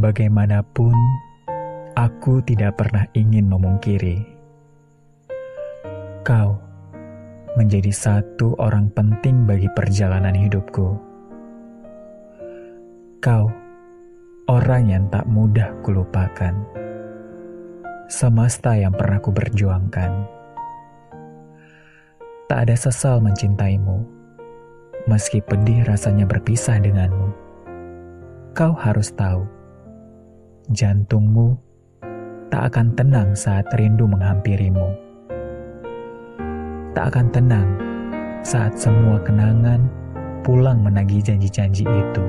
Bagaimanapun, aku tidak pernah ingin memungkiri. Kau menjadi satu orang penting bagi perjalanan hidupku. Kau, orang yang tak mudah kulupakan. Semesta yang pernah ku berjuangkan. Tak ada sesal mencintaimu, meski pedih rasanya berpisah denganmu. Kau harus tahu, jantungmu tak akan tenang saat rindu menghampirimu. Tak akan tenang saat semua kenangan pulang menagih janji-janji itu.